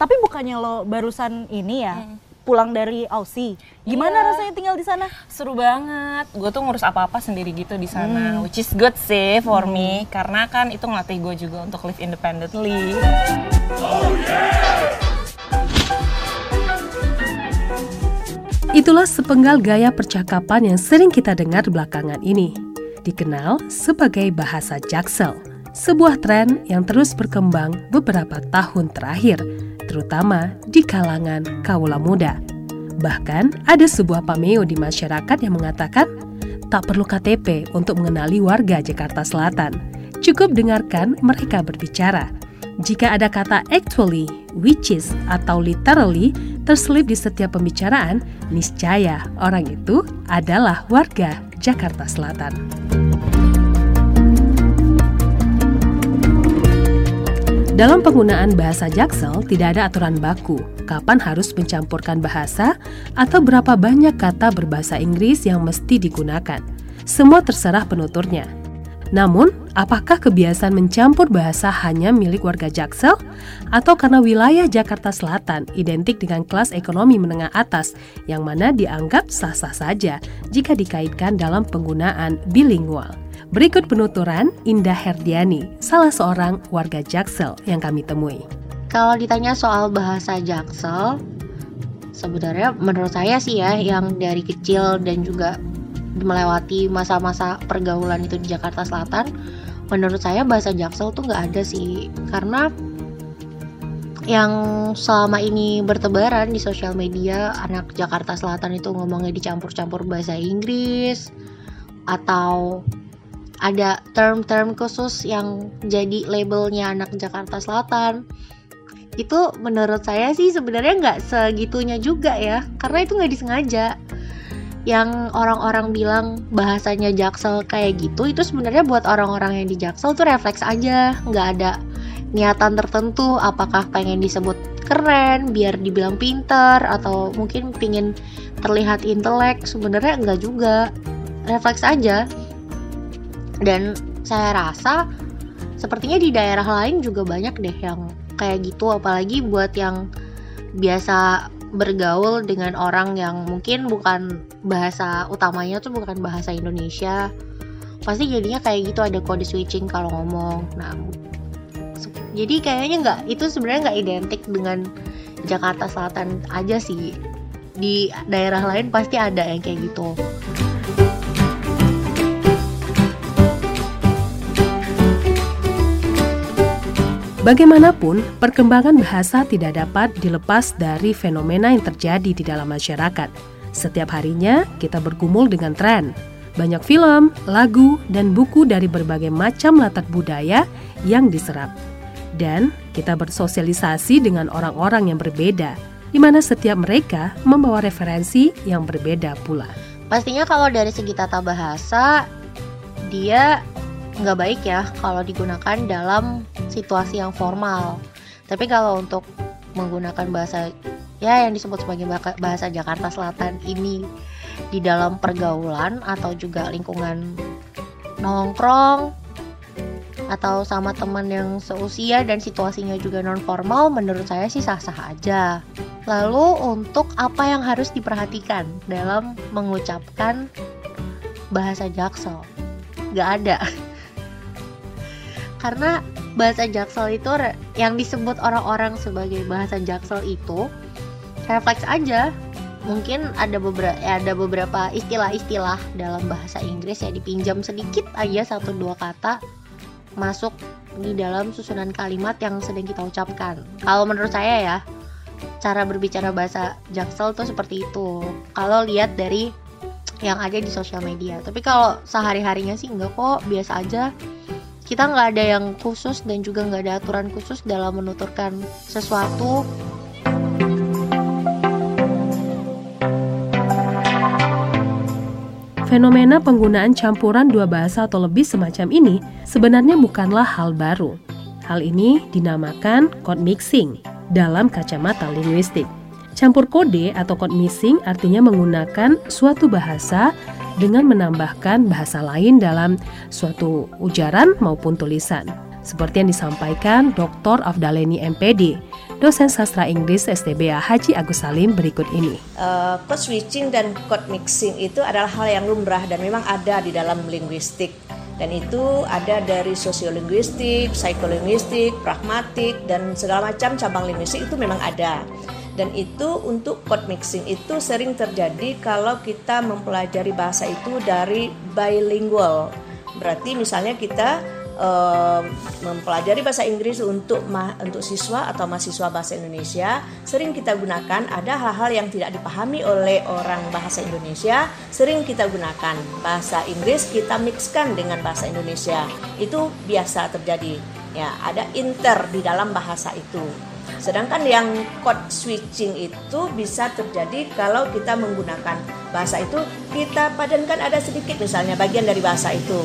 Tapi bukannya lo barusan ini ya pulang dari Aussie. Gimana Iya. rasanya tinggal di sana? Seru banget. Gue tuh ngurus apa-apa sendiri gitu di sana, which is good sih for me karena kan itu ngelatih gue juga untuk live independently. Itulah sepenggal gaya percakapan yang sering kita dengar belakangan ini. Dikenal sebagai bahasa jaksel, sebuah tren yang terus berkembang beberapa tahun terakhir, terutama di kalangan kaula muda. Bahkan ada sebuah pameo di masyarakat yang mengatakan tak perlu KTP untuk mengenali warga Jakarta Selatan. Cukup dengarkan mereka berbicara. Jika ada kata actually, which is, atau literally terselip di setiap pembicaraan, niscaya orang itu adalah warga Jakarta Selatan. Dalam penggunaan bahasa Jaksel, tidak ada aturan baku kapan harus mencampurkan bahasa atau berapa banyak kata berbahasa Inggris yang mesti digunakan. Semua terserah penuturnya. Namun, apakah kebiasaan mencampur bahasa hanya milik warga Jaksel atau karena wilayah Jakarta Selatan identik dengan kelas ekonomi menengah atas yang mana dianggap sah-sah saja jika dikaitkan dalam penggunaan bilingual? Berikut penuturan Indah Herdiani, salah seorang warga Jaksel yang kami temui. Kalau ditanya soal bahasa Jaksel, sebenarnya menurut saya sih ya yang dari kecil dan juga melewati masa-masa pergaulan itu di Jakarta Selatan, menurut saya bahasa Jaksel tuh nggak ada sih, karena yang selama ini bertebaran di sosial media anak Jakarta Selatan itu ngomongnya dicampur-campur bahasa Inggris atau ada term-term khusus yang jadi labelnya anak Jakarta Selatan. Itu menurut saya sih sebenarnya nggak segitunya juga ya karena itu nggak disengaja. Yang orang-orang bilang bahasanya jaksel kayak gitu itu sebenarnya buat orang-orang yang di jaksel tuh refleks aja. Nggak ada niatan tertentu apakah pengen disebut keren biar dibilang pinter atau mungkin pingin terlihat intelek. Sebenarnya enggak juga. Refleks aja dan saya rasa sepertinya di daerah lain juga banyak deh yang kayak gitu apalagi buat yang biasa bergaul dengan orang yang mungkin bukan bahasa utamanya tuh bukan bahasa Indonesia. Pasti jadinya kayak gitu ada kode switching kalau ngomong. Nah jadi kayaknya nggak itu sebenarnya nggak identik dengan Jakarta Selatan aja sih. Di daerah lain pasti ada yang kayak gitu Bagaimanapun, perkembangan bahasa tidak dapat dilepas dari fenomena yang terjadi di dalam masyarakat. Setiap harinya, kita bergumul dengan tren. Banyak film, lagu, dan buku dari berbagai macam latar budaya yang diserap. Dan kita bersosialisasi dengan orang-orang yang berbeda, di mana setiap mereka membawa referensi yang berbeda pula. Pastinya kalau dari segi tata bahasa dia nggak baik ya kalau digunakan dalam situasi yang formal. Tapi kalau untuk menggunakan bahasa ya yang disebut sebagai bahasa Jakarta Selatan ini di dalam pergaulan atau juga lingkungan nongkrong atau sama teman yang seusia dan situasinya juga non formal menurut saya sih sah-sah aja. Lalu untuk apa yang harus diperhatikan dalam mengucapkan bahasa Jaksel? Gak ada. Karena bahasa Jaksel itu yang disebut orang-orang sebagai bahasa Jaksel itu refleks aja. Mungkin ada beberapa ada beberapa istilah-istilah dalam bahasa Inggris ya dipinjam sedikit aja satu dua kata masuk di dalam susunan kalimat yang sedang kita ucapkan. Kalau menurut saya ya, cara berbicara bahasa Jaksel tuh seperti itu. Kalau lihat dari yang ada di sosial media. Tapi kalau sehari-harinya sih enggak kok, biasa aja. Kita nggak ada yang khusus dan juga nggak ada aturan khusus dalam menuturkan sesuatu. Fenomena penggunaan campuran dua bahasa atau lebih semacam ini sebenarnya bukanlah hal baru. Hal ini dinamakan code mixing dalam kacamata linguistik. Campur kode atau code mixing artinya menggunakan suatu bahasa dengan menambahkan bahasa lain dalam suatu ujaran maupun tulisan. Seperti yang disampaikan Dr. Afdaleni MPD dosen sastra Inggris STBA Haji Agus Salim berikut ini. Uh, code switching dan code mixing itu adalah hal yang lumrah dan memang ada di dalam linguistik dan itu ada dari sosiolinguistik, psikolinguistik, pragmatik dan segala macam cabang linguistik itu memang ada. Dan itu untuk code mixing. Itu sering terjadi kalau kita mempelajari bahasa itu dari bilingual. Berarti misalnya kita mempelajari bahasa Inggris untuk ma untuk siswa atau mahasiswa bahasa Indonesia sering kita gunakan. Ada hal-hal yang tidak dipahami oleh orang bahasa Indonesia sering kita gunakan. Bahasa Inggris kita mixkan dengan bahasa Indonesia. Itu biasa terjadi. Ya ada inter di dalam bahasa itu sedangkan yang code switching itu bisa terjadi kalau kita menggunakan bahasa itu kita padankan ada sedikit misalnya bagian dari bahasa itu.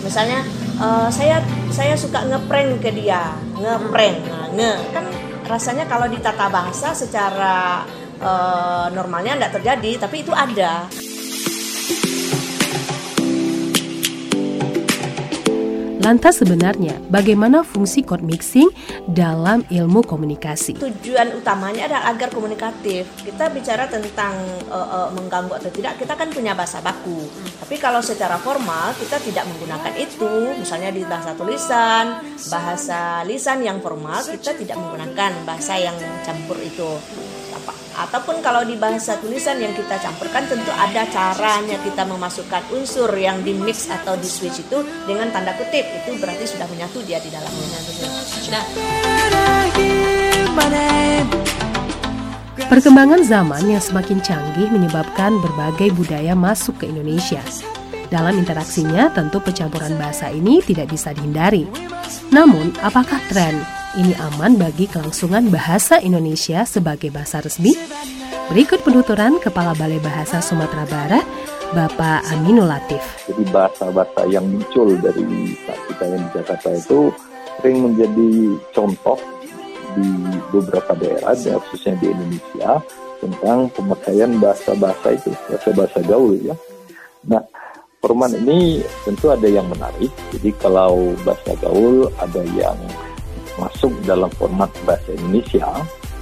Misalnya uh, saya saya suka ngeprank ke dia ngeprank nah, nge. Kan rasanya kalau di tata bahasa secara uh, normalnya tidak terjadi tapi itu ada Lantas sebenarnya bagaimana fungsi code mixing dalam ilmu komunikasi? Tujuan utamanya adalah agar komunikatif. Kita bicara tentang uh, uh, mengganggu atau tidak, kita kan punya bahasa baku. Tapi kalau secara formal kita tidak menggunakan itu, misalnya di bahasa tulisan, bahasa lisan yang formal kita tidak menggunakan bahasa yang campur itu ataupun kalau di bahasa tulisan yang kita campurkan tentu ada caranya kita memasukkan unsur yang di mix atau di switch itu dengan tanda kutip itu berarti sudah menyatu dia di dalamnya nah Perkembangan zaman yang semakin canggih menyebabkan berbagai budaya masuk ke Indonesia. Dalam interaksinya, tentu pencampuran bahasa ini tidak bisa dihindari. Namun, apakah tren ini aman bagi kelangsungan bahasa Indonesia sebagai bahasa resmi? Berikut penuturan Kepala Balai Bahasa Sumatera Barat, Bapak Aminul Latif. Jadi bahasa-bahasa yang muncul dari kita yang di Jakarta itu sering menjadi contoh di beberapa daerah, khususnya di Indonesia, tentang pemakaian bahasa-bahasa itu, bahasa-bahasa gaul ya. Nah, format ini tentu ada yang menarik. Jadi kalau bahasa gaul ada yang masuk dalam format bahasa Indonesia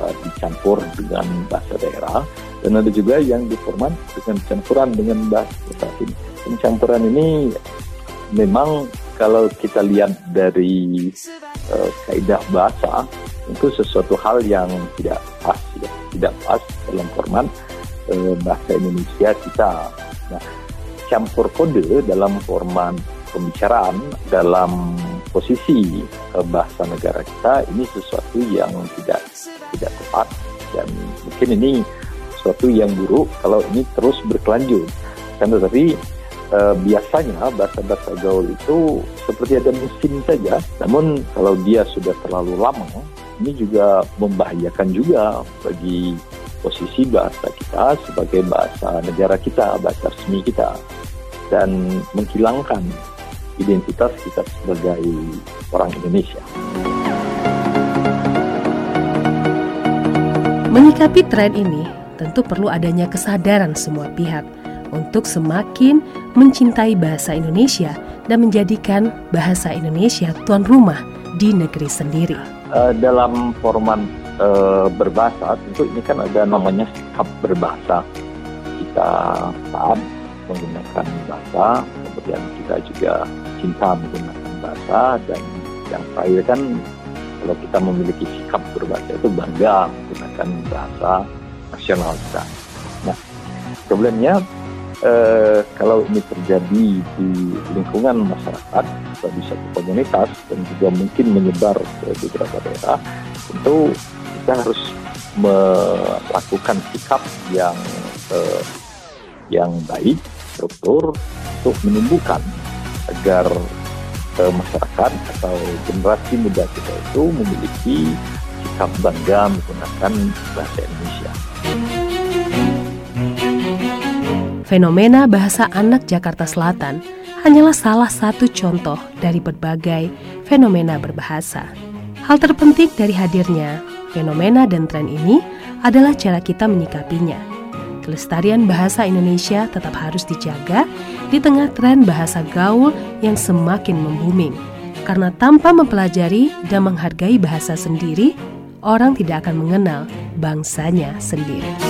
uh, dicampur dengan bahasa daerah dan ada juga yang diformat dengan campuran dengan bahasa asing. Pencampuran ini memang kalau kita lihat dari uh, kaidah bahasa itu sesuatu hal yang tidak pas ya, tidak pas dalam format uh, bahasa Indonesia kita. Nah, campur kode dalam format pembicaraan dalam posisi bahasa negara kita ini sesuatu yang tidak tidak tepat dan mungkin ini sesuatu yang buruk kalau ini terus berkelanjut. Kan tetapi e, biasanya bahasa-bahasa gaul itu seperti ada musim saja. Namun kalau dia sudah terlalu lama, ini juga membahayakan juga bagi posisi bahasa kita sebagai bahasa negara kita, bahasa resmi kita dan menghilangkan identitas kita sebagai orang Indonesia. Menyikapi tren ini, tentu perlu adanya kesadaran semua pihak untuk semakin mencintai bahasa Indonesia dan menjadikan bahasa Indonesia tuan rumah di negeri sendiri. Uh, dalam format uh, berbahasa, tentu ini kan ada namanya sikap berbahasa. Kita taat menggunakan bahasa, kemudian kita juga cinta menggunakan bahasa dan yang terakhir kan kalau kita memiliki sikap berbahasa itu bangga menggunakan bahasa nasional kita. Nah, problemnya eh, kalau ini terjadi di lingkungan masyarakat atau di satu komunitas dan juga mungkin menyebar ke beberapa daerah, tentu kita harus melakukan sikap yang eh, yang baik, struktur untuk menumbuhkan agar uh, masyarakat atau generasi muda kita itu memiliki sikap bangga menggunakan bahasa Indonesia. Fenomena bahasa anak Jakarta Selatan hanyalah salah satu contoh dari berbagai fenomena berbahasa. Hal terpenting dari hadirnya fenomena dan tren ini adalah cara kita menyikapinya kelestarian bahasa Indonesia tetap harus dijaga di tengah tren bahasa gaul yang semakin membuming. Karena tanpa mempelajari dan menghargai bahasa sendiri, orang tidak akan mengenal bangsanya sendiri.